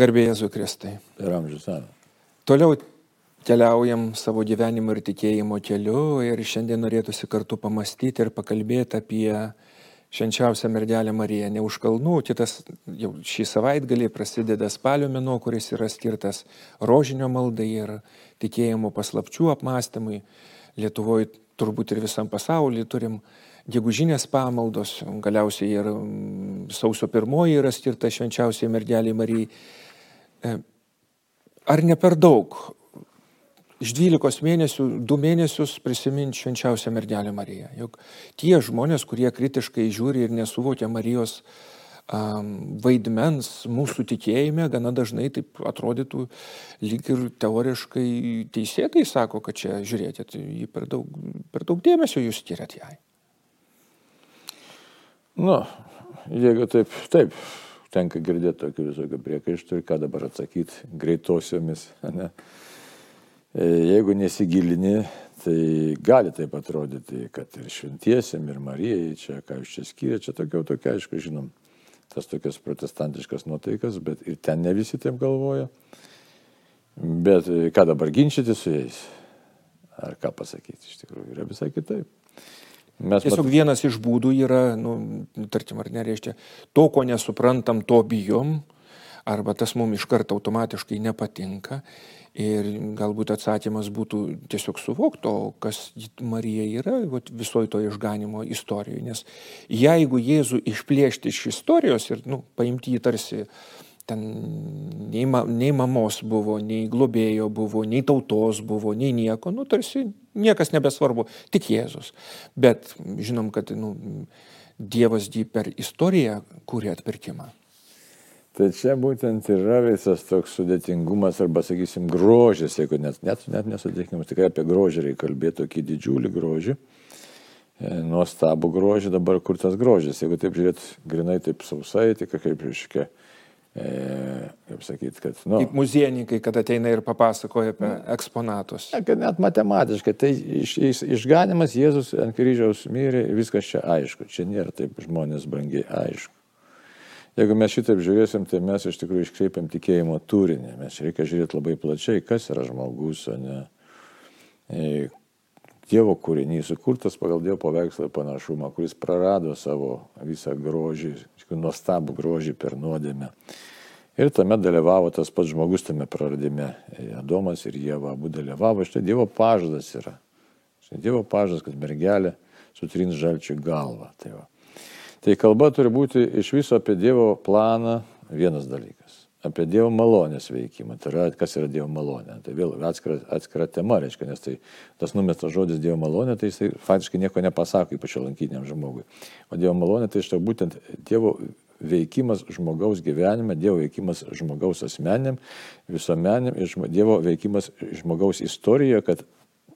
Garbėjai Jėzui Kristai. Per amžius amžius. Toliau keliaujam savo gyvenimo ir tikėjimo keliu ir šiandien norėtųsi kartu pamastyti ir pakalbėti apie švenčiausią mergelę Mariją. Ne už kalnų, kitas jau šį savaitgalį prasideda spalio mėnuo, kuris yra skirtas rožinio maldai ir tikėjimo paslapčių apmąstymui. Lietuvoje turbūt ir visam pasaulyje turim gegužinės pamaldos, galiausiai ir mm, sausio pirmoji yra skirta švenčiausiai mergeliai Marijai. E, ar ne per daug iš 12 mėnesių, 2 mėnesius prisiminti švenčiausią mergelę Mariją? Juk tie žmonės, kurie kritiškai žiūri ir nesuvokia Marijos um, vaidmens mūsų tikėjime, gana dažnai taip atrodytų lyg ir teoriškai teisėtai sako, kad čia žiūrėkit, per daug, per daug dėmesio jūs skiriat jai. Nu, jeigu taip, taip, tenka girdėti tokių visokių priekaištų ir ką dabar atsakyti greitosiomis. Ne? E, jeigu nesigilini, tai gali taip atrodyti, kad ir šventiesiam, ir Marijai, čia ką jūs čia skiriate, čia tokia, tokia, aišku, žinom, tas tokias protestantiškas nuotaikas, bet ir ten ne visi taip galvoja. Bet e, ką dabar ginčyti su jais? Ar ką pasakyti, iš tikrųjų, yra visai kitaip. Mes Tiesiog mat... vienas iš būdų yra, nu, tarkim, ar nereiškia, to, ko nesuprantam, to bijom, arba tas mums iš karto automatiškai nepatinka. Ir galbūt atsakymas būtų tiesiog suvokti, kas Marija yra visoji to išganimo istorijoje. Nes jeigu Jėzų išplėšti iš istorijos ir nu, paimti jį tarsi ten nei, ma, nei mamos buvo, nei globėjo buvo, nei tautos buvo, nei nieko, nu tarsi niekas nebesvarbu, tik Jėzus. Bet žinom, kad nu, Dievas jį per istoriją kūrė atpirkimą. Tai čia būtent yra visas toks sudėtingumas arba, sakysim, grožis, jeigu net, net, net nesudėtingumas, tikrai apie grožį reikia kalbėti, tokį didžiulį grožį, e, nuostabų grožį, dabar kur tas grožis, jeigu taip žiūrėt grinai taip sausai, tai kaip, reiškia, kaip sakyt, kad... Nu, kaip muziejininkai, kad ateina ir papasakoja apie eksponatus. Ne, kad net matematiškai, tai iš, iš, išganimas Jėzus ant kryžiaus mirė, viskas čia aišku, čia nėra taip žmonės brangiai aišku. Jeigu mes šitaip žiūrėsim, tai mes iš tikrųjų iškreipiam tikėjimo turinį. Mes reikia žiūrėti labai plačiai, kas yra žmogus, o ne e, Dievo kūrinys, sukurtas pagal Dievo paveikslą ir panašumą, kuris prarado savo visą grožį, nuostabų grožį per nuodėmę. Ir tame dalyvavo tas pats žmogus tame praradime. Adomas ir Jėva abu dalyvavo. Štai Dievo pažadas yra. Štai Dievo pažadas, kad mergelė sutrins žalčių galvą. Tai, va. tai kalba turi būti iš viso apie Dievo planą vienas dalykas apie Dievo malonės veikimą. Tai yra, kas yra Dievo malonė. Tai vėl atskira, atskira tema, reiškia, nes tai tas numestas žodis Dievo malonė, tai jisai faktiškai nieko nepasako, ypač lankiniam žmogui. O Dievo malonė tai štai būtent Dievo veikimas žmogaus gyvenime, Dievo veikimas žmogaus asmeniam, visuomeniam ir Dievo veikimas žmogaus istorijoje, kad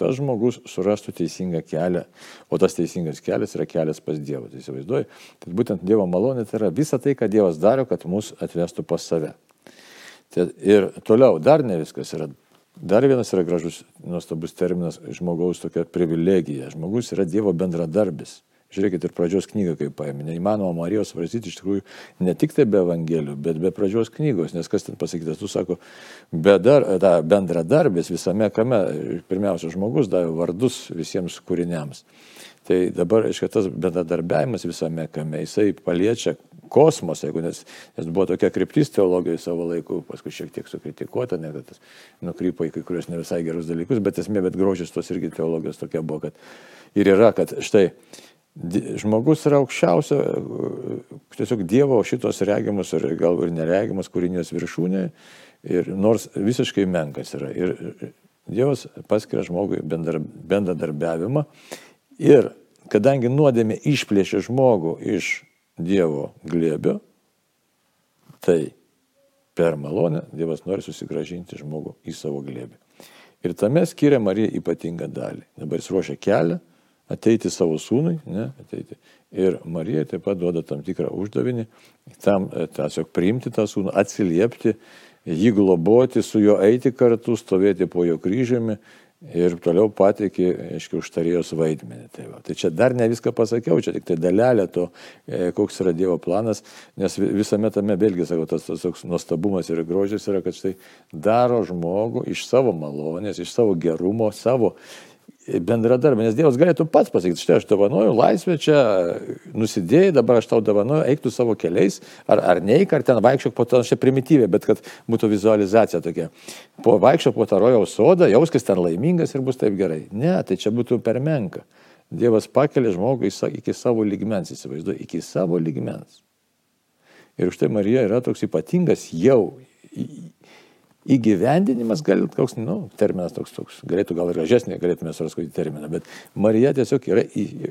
tas žmogus surastų teisingą kelią, o tas teisingas kelias yra kelias pas Dievą. Tai įsivaizduoju, tai būtent Dievo malonė tai yra visa tai, ką Dievas daro, kad mus atvestų pas save. Ir toliau, dar ne viskas yra. Dar vienas yra gražus, nuostabus terminas - žmogaus tokia privilegija. Žmogus yra Dievo bendradarbis. Žiūrėkit ir pradžios knygą, kaip paėmė. Neįmanoma Marijos svarstyti iš tikrųjų ne tik tai be evangelijų, bet be pradžios knygos, nes kas ten pasakytas, tu sako, bedar, ta bendradarbis visame kame, pirmiausia, žmogus davė vardus visiems kūriniams. Tai dabar, aišku, tas bendradarbiavimas visame kame, jisai paliečia kosmosą, jeigu nes, nes buvo tokia kryptis teologijai savo laiku, paskui šiek tiek sukritikuota, ne, kad tas nukrypo į kai kurios ne visai gerus dalykus, bet esmė, bet grožis tos irgi teologijos tokia buvo, kad ir yra, kad štai žmogus yra aukščiausia, tiesiog Dievo šitos regimus ir gal ir neregimus kūrinijos viršūnė, ir nors visiškai menkas yra. Ir Dievas paskiria žmogui bendradarbiavimą ir kadangi nuodėmė išplėšė žmogų iš Dievo glėbio, tai per malonę Dievas nori susigražinti žmogų į savo glėbį. Ir tame skiria Marija ypatingą dalį. Dabar jis ruošia kelią ateiti savo sūnui, ne, ateiti. Ir Marija taip pat duoda tam tikrą uždavinį, tam e, tiesiog priimti tą sūnų, atsiliepti, jį globoti, su juo eiti kartu, stovėti po jo kryžiumi ir toliau pateikė, aiškiai, užtarėjos vaidmenį. Tai, va. tai čia dar ne viską pasakiau, čia tik tai dalelė to, e, koks yra Dievo planas, nes visame tame vėlgi, sakau, tas, tas toks nuostabumas ir grožis yra, kad štai daro žmogų iš savo malonės, iš savo gerumo, savo bendradarbė, nes Dievas galėtų pats pasakyti, štai aš dovanoju laisvę čia, nusidėjai, dabar aš tau dovanoju, eiktų savo keliais, ar, ar neik, ar ten vaikščiok po to, čia primityviai, bet kad būtų vizualizacija tokia. Po vaikščiok po tą rojaus sodą, jauskis ten laimingas ir bus taip gerai. Ne, tai čia būtų per menka. Dievas pakelia žmogų iki savo lygmens, įsivaizduoju, iki savo lygmens. Ir už tai Marija yra toks ypatingas jau įgyvendinimas, gal koks, nu, terminas toks, toks, galėtų gal ir gražesnį, galėtume surasti terminą, bet Marija tiesiog yra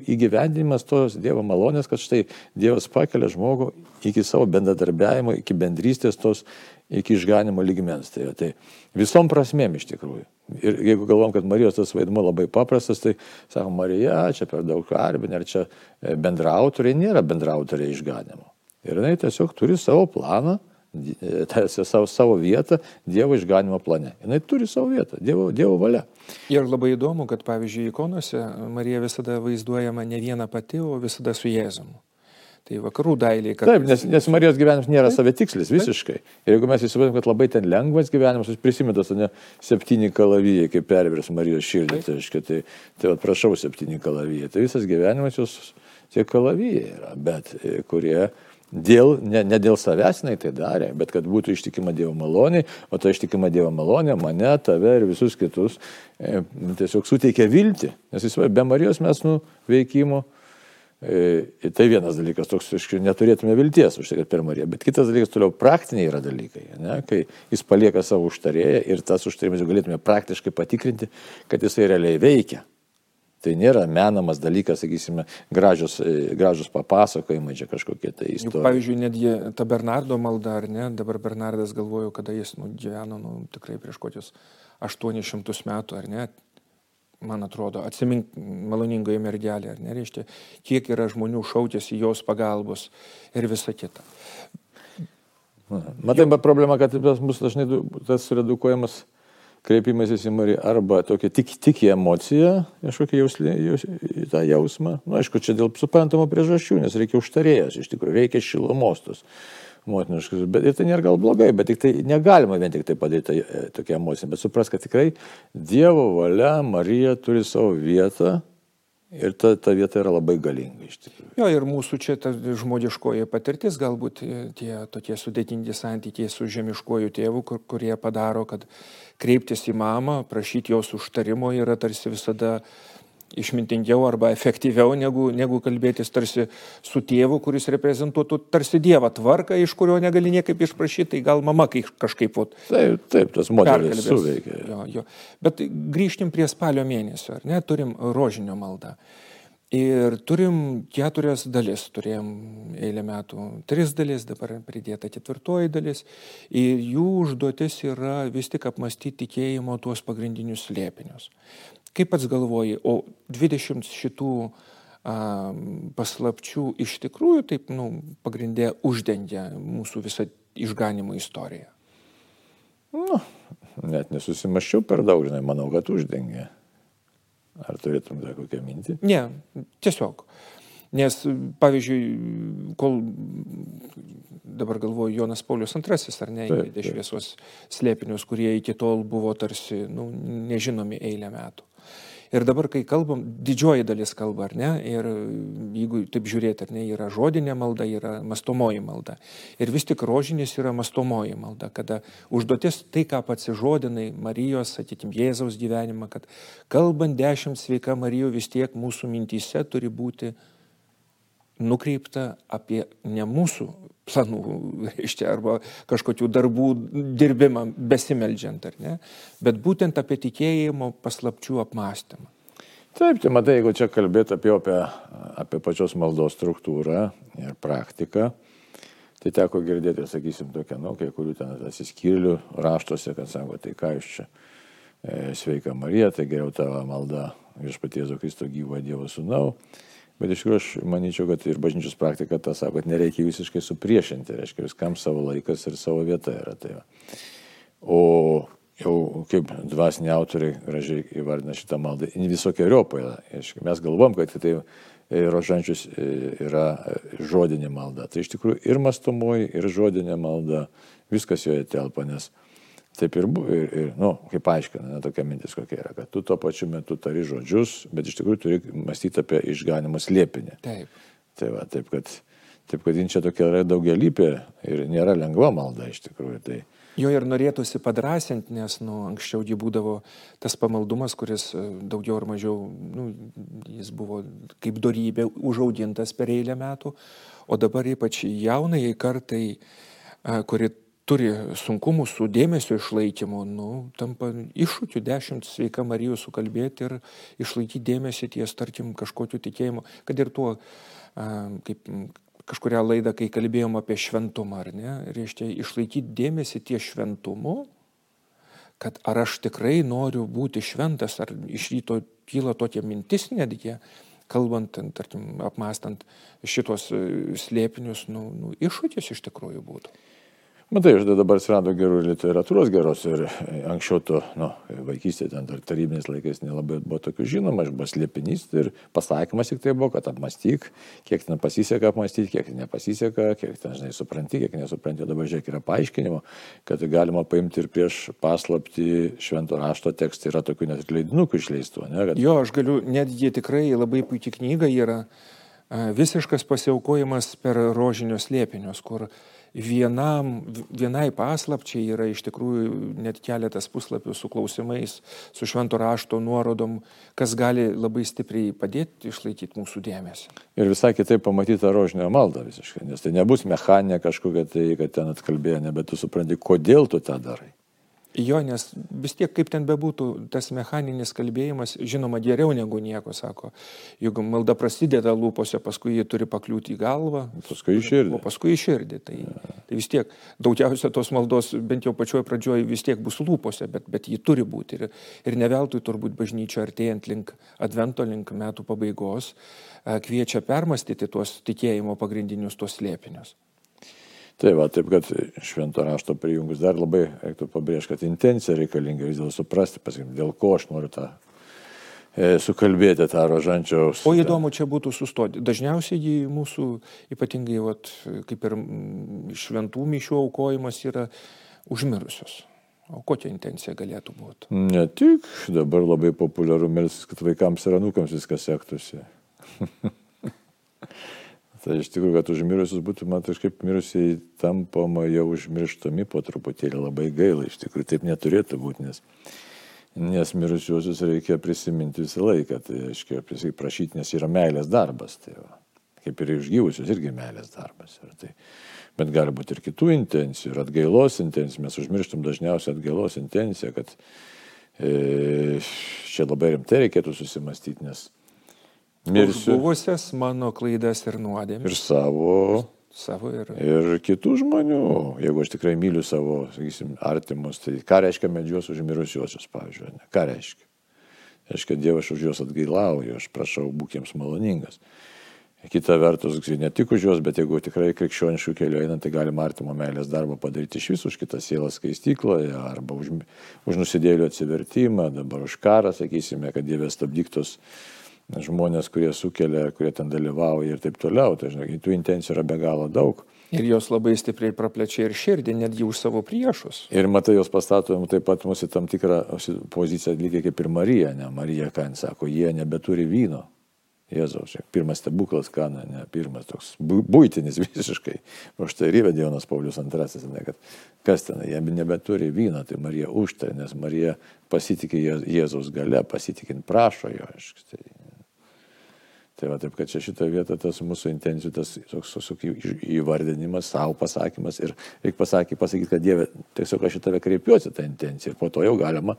įgyvendinimas tos Dievo malonės, kad štai Dievas pakelia žmogų iki savo bendradarbiavimo, iki bendrystės tos, iki išganimo lygmens. Tai, tai visom prasmėm iš tikrųjų. Ir jeigu galvom, kad Marijos tas vaidmo labai paprastas, tai sakom, Marija, čia per daug karbinė, ar čia e, bendrautoriai, nėra bendrautoriai išganimo. Ir jinai tiesiog turi savo planą, tarsi savo, savo vietą Dievo išganimo plane. Jis turi savo vietą, Dievo, dievo valia. Ir labai įdomu, kad pavyzdžiui, ikonose Marija visada vaizduojama ne viena pati, o visada su Jėzumu. Tai vakarų dailiai. Kad... Taip, nes, nes Marijos gyvenimas nėra savitikslis visiškai. Ir jeigu mes įsivaizduojam, kad labai ten lengvas gyvenimas, aš prisimenu tas, ne, septyni kalavijai, kaip pervers Marijos širdį, tai, tai, tai, tai prašau, septyni kalavijai. Tai visas gyvenimas jos tie kalavijai yra, bet e, kurie Dėl, ne, ne dėl savęs jinai tai darė, bet kad būtų ištikima Dievo malonė, o ta ištikima Dievo malonė mane, tave ir visus kitus e, tiesiog suteikia viltį. Nes jis, be Marijos mes nu veikimo, e, tai vienas dalykas, toks, aišku, neturėtume vilties už tai, kad per Mariją, bet kitas dalykas toliau praktiniai yra dalykai, ne, kai jis palieka savo užtarėją ir tas užtarėjimas galėtume praktiškai patikrinti, kad jisai realiai veikia. Tai nėra menamas dalykas, sakysime, gražus, e, gražus papasakojimai čia kažkokie tai istorijos. Pavyzdžiui, netgi ta Bernardo malda, ar ne, dabar Bernardas galvoju, kada jis nu, gyveno nu, tikrai prieš kokius 800 metų, ar ne, man atrodo, atsimink maloningoje mergelė, ar nereiškia, kiek yra žmonių šautėsi jos pagalbos ir visa kita. Matai, bet problema, kad mus dažnai tas redukuojamas kreipimasis į Mariją arba tokia tik, tik į emociją, kažkokią jauslį, jaus, tą jausmą. Na, nu, aišku, čia dėl suprantamų priežasčių, nes reikia užtarėjas, iš tikrųjų, reikia šilumostus motiniškus. Bet ir tai nėra gal blogai, bet tik tai negalima vien tik tai padaryti e, tokią emociją. Bet supras, kad tikrai Dievo valia, Marija turi savo vietą Ir ta, ta vieta yra labai galinga iš tikrųjų. Jo, ir mūsų čia ta žmogiškoji patirtis, galbūt tie tokie sudėtingi santykiai su žemiškoju tėvu, kur, kurie padaro, kad kreiptis į mamą, prašyti jos užtarimo yra tarsi visada išmintingiau arba efektyviau negu, negu kalbėtis tarsi su tėvu, kuris reprezentuotų tarsi Dievą tvarką, iš kurio negali niekaip išprašyti, tai gal mama kažkaip... Ot, taip, taip, tas modelis suveikia. Jo, jo. Bet grįžtim prie spalio mėnesio, ar ne, turim rožinio maldą. Ir turim keturias dalis, turėjom eilę metų tris dalis, dabar pridėta ketvirtoji dalis. Ir jų užduotis yra vis tik apmastyti tikėjimo tuos pagrindinius slėpinius. Kaip pats galvoji, o 20 šitų a, paslapčių iš tikrųjų taip, nu, pagrindė uždengia mūsų visą išganimo istoriją? Nu, net nesusimaščiau per daug, žinai, manau, kad uždengia. Ar turėtum dar kokią mintį? Ne, tiesiog. Nes, pavyzdžiui, kol dabar galvoju, Jonas Paulius II, ar ne, įvedė šviesos slėpinius, kurie iki tol buvo tarsi nu, nežinomi eilę metų. Ir dabar, kai kalbam, didžioji dalis kalba, ar ne, ir jeigu taip žiūrėti, ar ne, yra žodinė malda, yra mastomoji malda. Ir vis tik rožinis yra mastomoji malda, kada užduotis tai, ką pats žodinai Marijos, atitim Jėzaus gyvenimą, kad kalbant dešimt sveika Marijų vis tiek mūsų mintyse turi būti nukreipta apie ne mūsų planų, reiškia, arba kažkokių darbų dirbimą besimeldžiant, ar ne, bet būtent apie tikėjimo paslapčių apmąstymą. Taip, tai matai, jeigu čia kalbėt apie, apie, apie pačios maldos struktūrą ir praktiką, tai teko girdėti, sakysim, tokia, nu, kai kurių ten atsiskyrėlių raštuose, kad sako, tai ką iš čia, e, sveika Marija, tai geriau tavo malda viešpaties Kristo gyvo Dievo sūnau. Bet iš tikrųjų aš manyčiau, kad ir bažnyčios praktika tą sako, kad nereikia visiškai supriešinti, reiškia, viskam savo laikas ir savo vieta yra. Tai va. o jau kaip dvasiniai autoriai gražiai įvardina šitą maldą, visokiojopai. Mes galvom, kad tai e, rožančius e, yra e, žodinė malda. Tai iš tikrųjų ir mastomoji, ir žodinė malda, viskas joje telpa, nes taip ir buvo, ir, ir nu, kaip aiškina, ne, tokia mintis kokia yra, kad tu tuo pačiu metu tari žodžius, bet iš tikrųjų turi mąstyti apie išganimą slėpinį. Taip. Tai va, taip, kad, taip, kad jin čia tokia yra daugialypė ir nėra lengva malda iš tikrųjų. Tai, Jo ir norėtųsi padrasinti, nes nu, anksčiau jį būdavo tas pamaldumas, kuris e, daugiau ar mažiau, nu, jis buvo kaip darybė užaudintas per eilę metų, o dabar ypač jaunai kartai, e, kuri turi sunkumų su dėmesio išlaikymu, nu, tampa iššūkiu dešimt sveika Marijų sukalbėti ir išlaikyti dėmesį ties, tarkim, kažkokiu tikėjimu, kad ir tuo, kaip kažkuria laida, kai kalbėjom apie šventumą, ar ne, reiškia išlaikyti dėmesį ties šventumu, kad ar aš tikrai noriu būti šventas, ar iš ryto kyla tokia mintis netgi, kalbant, tarkim, apmastant šitos e, slėpinius, nu, nu, iššūkis iš tikrųjų būtų. Matai, aš dabar atsirado gerų literatūros geros ir e, anksčiau to, nu, vaikystėje, ten dar tarybiniais laikais nelabai buvo tokių žinoma, aš buvau slėpinys ir pasakymas tik tai buvo, kad apmastyk, kiek ten pasiseka apmastyti, kiek nepasiseka, kiek ten, žinai, supranti, kiek nesupranti, dabar žiūrėk yra paaiškinimo, kad galima paimti ir prieš paslapti švento rašto tekstą, yra tokių net leidinukų išleistų. Ne, kad... Jo, aš galiu, netgi tikrai labai puikiai knyga yra visiškas pasiaukojimas per rožinius liepinius, kur vienam, vienai paslapčiai yra iš tikrųjų net keletas puslapių su klausimais, su švento rašto nuorodom, kas gali labai stipriai padėti išlaikyti mūsų dėmesį. Ir visai kitaip pamatyti tą rožinio maldą visiškai, nes tai nebus mechaninė kažkokia tai, kad ten atkalbėjo, bet tu supranti, kodėl tu tą darai. Jo, nes vis tiek kaip ten bebūtų, tas mechaninis kalbėjimas, žinoma, geriau negu nieko, sako. Juk malda prasideda lūpose, paskui jie turi pakliūti į galvą. Paskui į širdį. O paskui į širdį. Tai, tai vis tiek daugiausia tos maldos, bent jau pačioje pradžioje, vis tiek bus lūpose, bet, bet ji turi būti. Ir, ir ne veltui turbūt bažnyčia artėjant link advento, link metų pabaigos, kviečia permastyti tuos tikėjimo pagrindinius tuos slėpinius. Tai va, taip kad švento rašto prijungus dar labai reiktų pabrėžti, kad intencija reikalinga vis dėlto suprasti, pasakyti, dėl ko aš noriu tą e, sukalbėti tą rožančiaus. O įdomu čia būtų sustoti. Dažniausiai mūsų, ypatingai, vat, kaip ir šventų mišių aukojimas yra užmirusios. O kokia intencija galėtų būti? Ne tik, dabar labai populiaru melsis, kad vaikams ir anūkams viskas sektųsi. Tai iš tikrųjų, kad užmirusius būtų, man kažkaip mirusiai tampama jau užmirštami po truputėlį labai gaila, iš tikrųjų taip neturėtų būti, nes, nes mirusiuosius reikia prisiminti visą laiką, tai aiškiai prašyti, nes yra meilės darbas, tai va, kaip ir išgyvusius irgi meilės darbas. Ir tai, bet gali būti ir kitų intencijų, ir atgailos intencijų, mes užmirštam dažniausiai atgailos intenciją, kad e, čia labai rimtai reikėtų susimastyti, nes mirsiu. Buvusias mano klaidas ir nuodėmės. Ir savo. Savo ir. Ir kitų žmonių. Jeigu aš tikrai myliu savo, sakysim, artimus, tai ką reiškia medžios už mirusiuosius, pavyzdžiui, ne? ką reiškia? Reiškia, Dievas už juos atgailauju, aš prašau, būk jiems maloningas. Kita vertus, ne tik už juos, bet jeigu tikrai krikščioniškų kelių einant, tai galima artimo meilės darbą padaryti iš visų už kitą sielą skaistykloje, arba už, už nusidėlių atsivertimą, dabar už karą, sakysime, kad Dievas stabdyktos žmonės, kurie sukelia, kurie ten dalyvauja ir taip toliau. Tai žinai, tų intencijų yra be galo daug. Ir jos labai stipriai praplečia ir širdį, netgi už savo priešus. Ir matai, jos pastatom taip pat mūsų tam tikrą poziciją, lygiai kaip ir Marija, ne? Marija, ką jis sako, jie nebeturi vyno. Jėzaus, pirmas stebuklas, ką, ne, pirmas toks būtinis visiškai. O štai ir įvedė Jonas Paulius II, ne, kad kas ten, jie nebeturi vyno, tai Marija užtarė, nes Marija pasitikė Jėzaus gale, pasitikint prašo jo. Tai, Tai va taip, kad čia šitą vietą tas mūsų intencijų, tas toks tiesiog įvardinimas, savo pasakymas ir reikia pasakyti, pasakyti, kad Dieve, tiesiog aš į tave kreipiuosi tą intenciją ir po to jau galima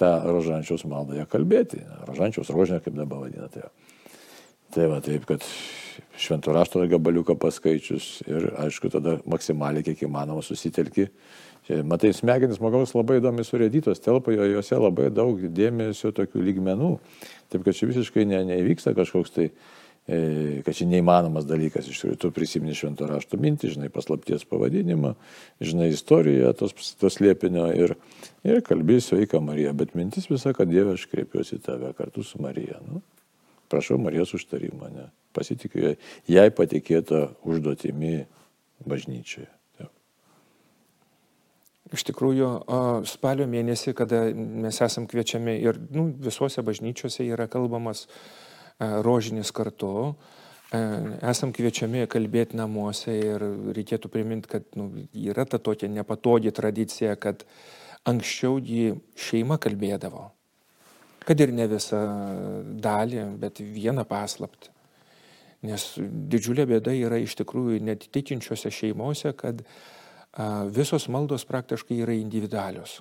tą rožančiaus maldą kalbėti. Rožančiaus rožinę, kaip dabar vadina. Tai, tai va taip, kad šventų rašto gabaliuką paskaičius ir aišku tada maksimaliai kiek įmanoma susitelki. Matai, smegenys žmogaus labai įdomi surėdytos, telpa jo, juose labai daug dėmesio tokių lygmenų. Taip kad čia visiškai ne, neįvyksta kažkoks tai e, kad čia neįmanomas dalykas, iš tikrųjų, tu prisimeni švento rašto mintį, žinai paslapties pavadinimą, žinai istoriją tos, tos liepinio ir, ir kalbėsiu sveika Marija, bet mintis visa, kad Dieve aš kreipiuosi į tave kartu su Marija. Nu, prašau Marijos užtarimą, ne? Pasitikiu jai patikėtą užduotimi bažnyčioje. Iš tikrųjų, spalio mėnesį, kada mes esam kviečiami ir nu, visuose bažnyčiose yra kalbamas rožinis kartu, esam kviečiami kalbėti namuose ir reikėtų priminti, kad nu, yra ta tokia nepatogi tradicija, kad anksčiau jį šeima kalbėdavo. Kad ir ne visą dalį, bet vieną paslapti. Nes didžiulė bėda yra iš tikrųjų net tikinčiose šeimose, kad visos maldos praktiškai yra individualios.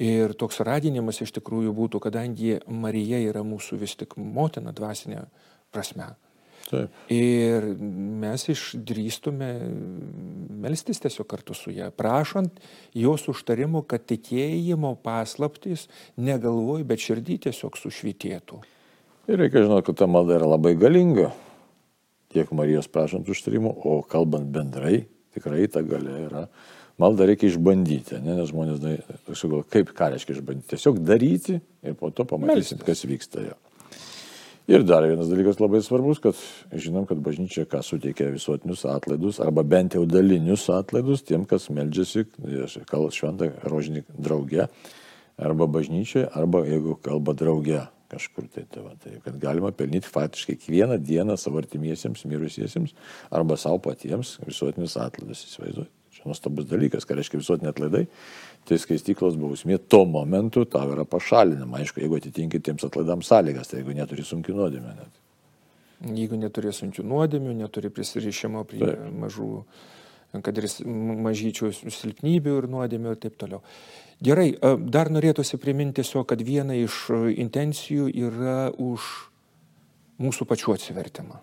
Ir toks raginimas iš tikrųjų būtų, kadangi Marija yra mūsų vis tik motina dvasinė prasme. Taip. Ir mes išdrįstume melstis tiesiog kartu su ją, prašant jos užtarimo, kad tikėjimo paslaptys negalvoj, bet širdį tiesiog sušvitėtų. Ir reikia žinoti, kad ta malda yra labai galinga, tiek Marijos prašant užtarimo, o kalbant bendrai, Tikrai ta galia yra. Maldą reikia išbandyti, ne? nes žmonės, aš galvoju, kaip ką reiškia išbandyti. Tiesiog daryti ir po to pamatysim, kas vyksta jo. Ir dar vienas dalykas labai svarbus, kad žinom, kad bažnyčia ką suteikia visuotinius atlaidus, arba bent jau dalinius atlaidus tiem, kas meldžiasi, kal šventą rožinį drauge, arba bažnyčioje, arba jeigu kalba drauge kažkur tai. Tai, va, tai kad galima pelnyti faktiškai kiekvieną dieną savo artimiesiems, mirusiesiems arba savo patiems visuotinius atlaidus. Įsivaizduoju. Čia nuostabus dalykas, ką reiškia visuotiniai atlaidai. Tai skaistyklos bausmė tuo momentu tau yra pašalinama. Aišku, jeigu atitinki tiems atlaidams sąlygas, tai jeigu neturi sunkių nuodėmė. Net. Jeigu neturi sunkių nuodėmių, neturi prisirišimo prie Taip. mažų, kad ir mažyčių silpnybių ir nuodėmių ir taip toliau. Gerai, dar norėtųsi priminti tiesiog, kad viena iš intencijų yra už mūsų pačių atsivertimą.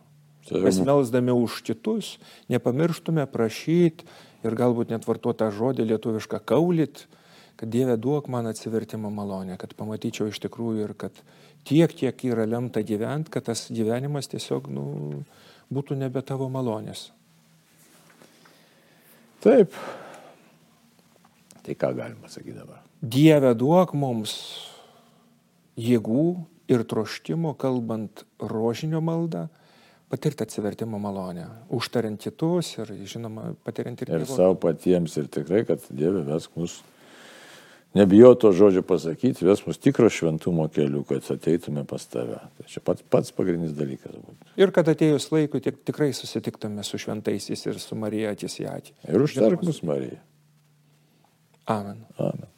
Mes melsdami už kitus, nepamirštume prašyti ir galbūt net vartotą žodį lietuvišką kaulit, kad Dieve duok man atsivertimo malonę, kad pamatyčiau iš tikrųjų ir kad tiek, kiek yra lemta gyventi, kad tas gyvenimas tiesiog nu, būtų nebe tavo malonės. Taip, Tai ką galima sakyti dabar? Dieve duok mums jėgų ir troštimo, kalbant rožinio maldą, patirti atsivertimo malonę, užtariant kitus ir, žinoma, patiriant ir... Ir savo patiems ir tikrai, kad Dieve vesk mus, nebijo to žodžio pasakyti, ves mus tikro šventumo keliu, kad ateitume pas tave. Tai čia pats, pats pagrindinis dalykas būtų. Ir kad atėjus laikui tik, tikrai susitiktume su šventaisiais ir su Marija akis į akį. Ir užtark mus, Marija. Amen. Amen.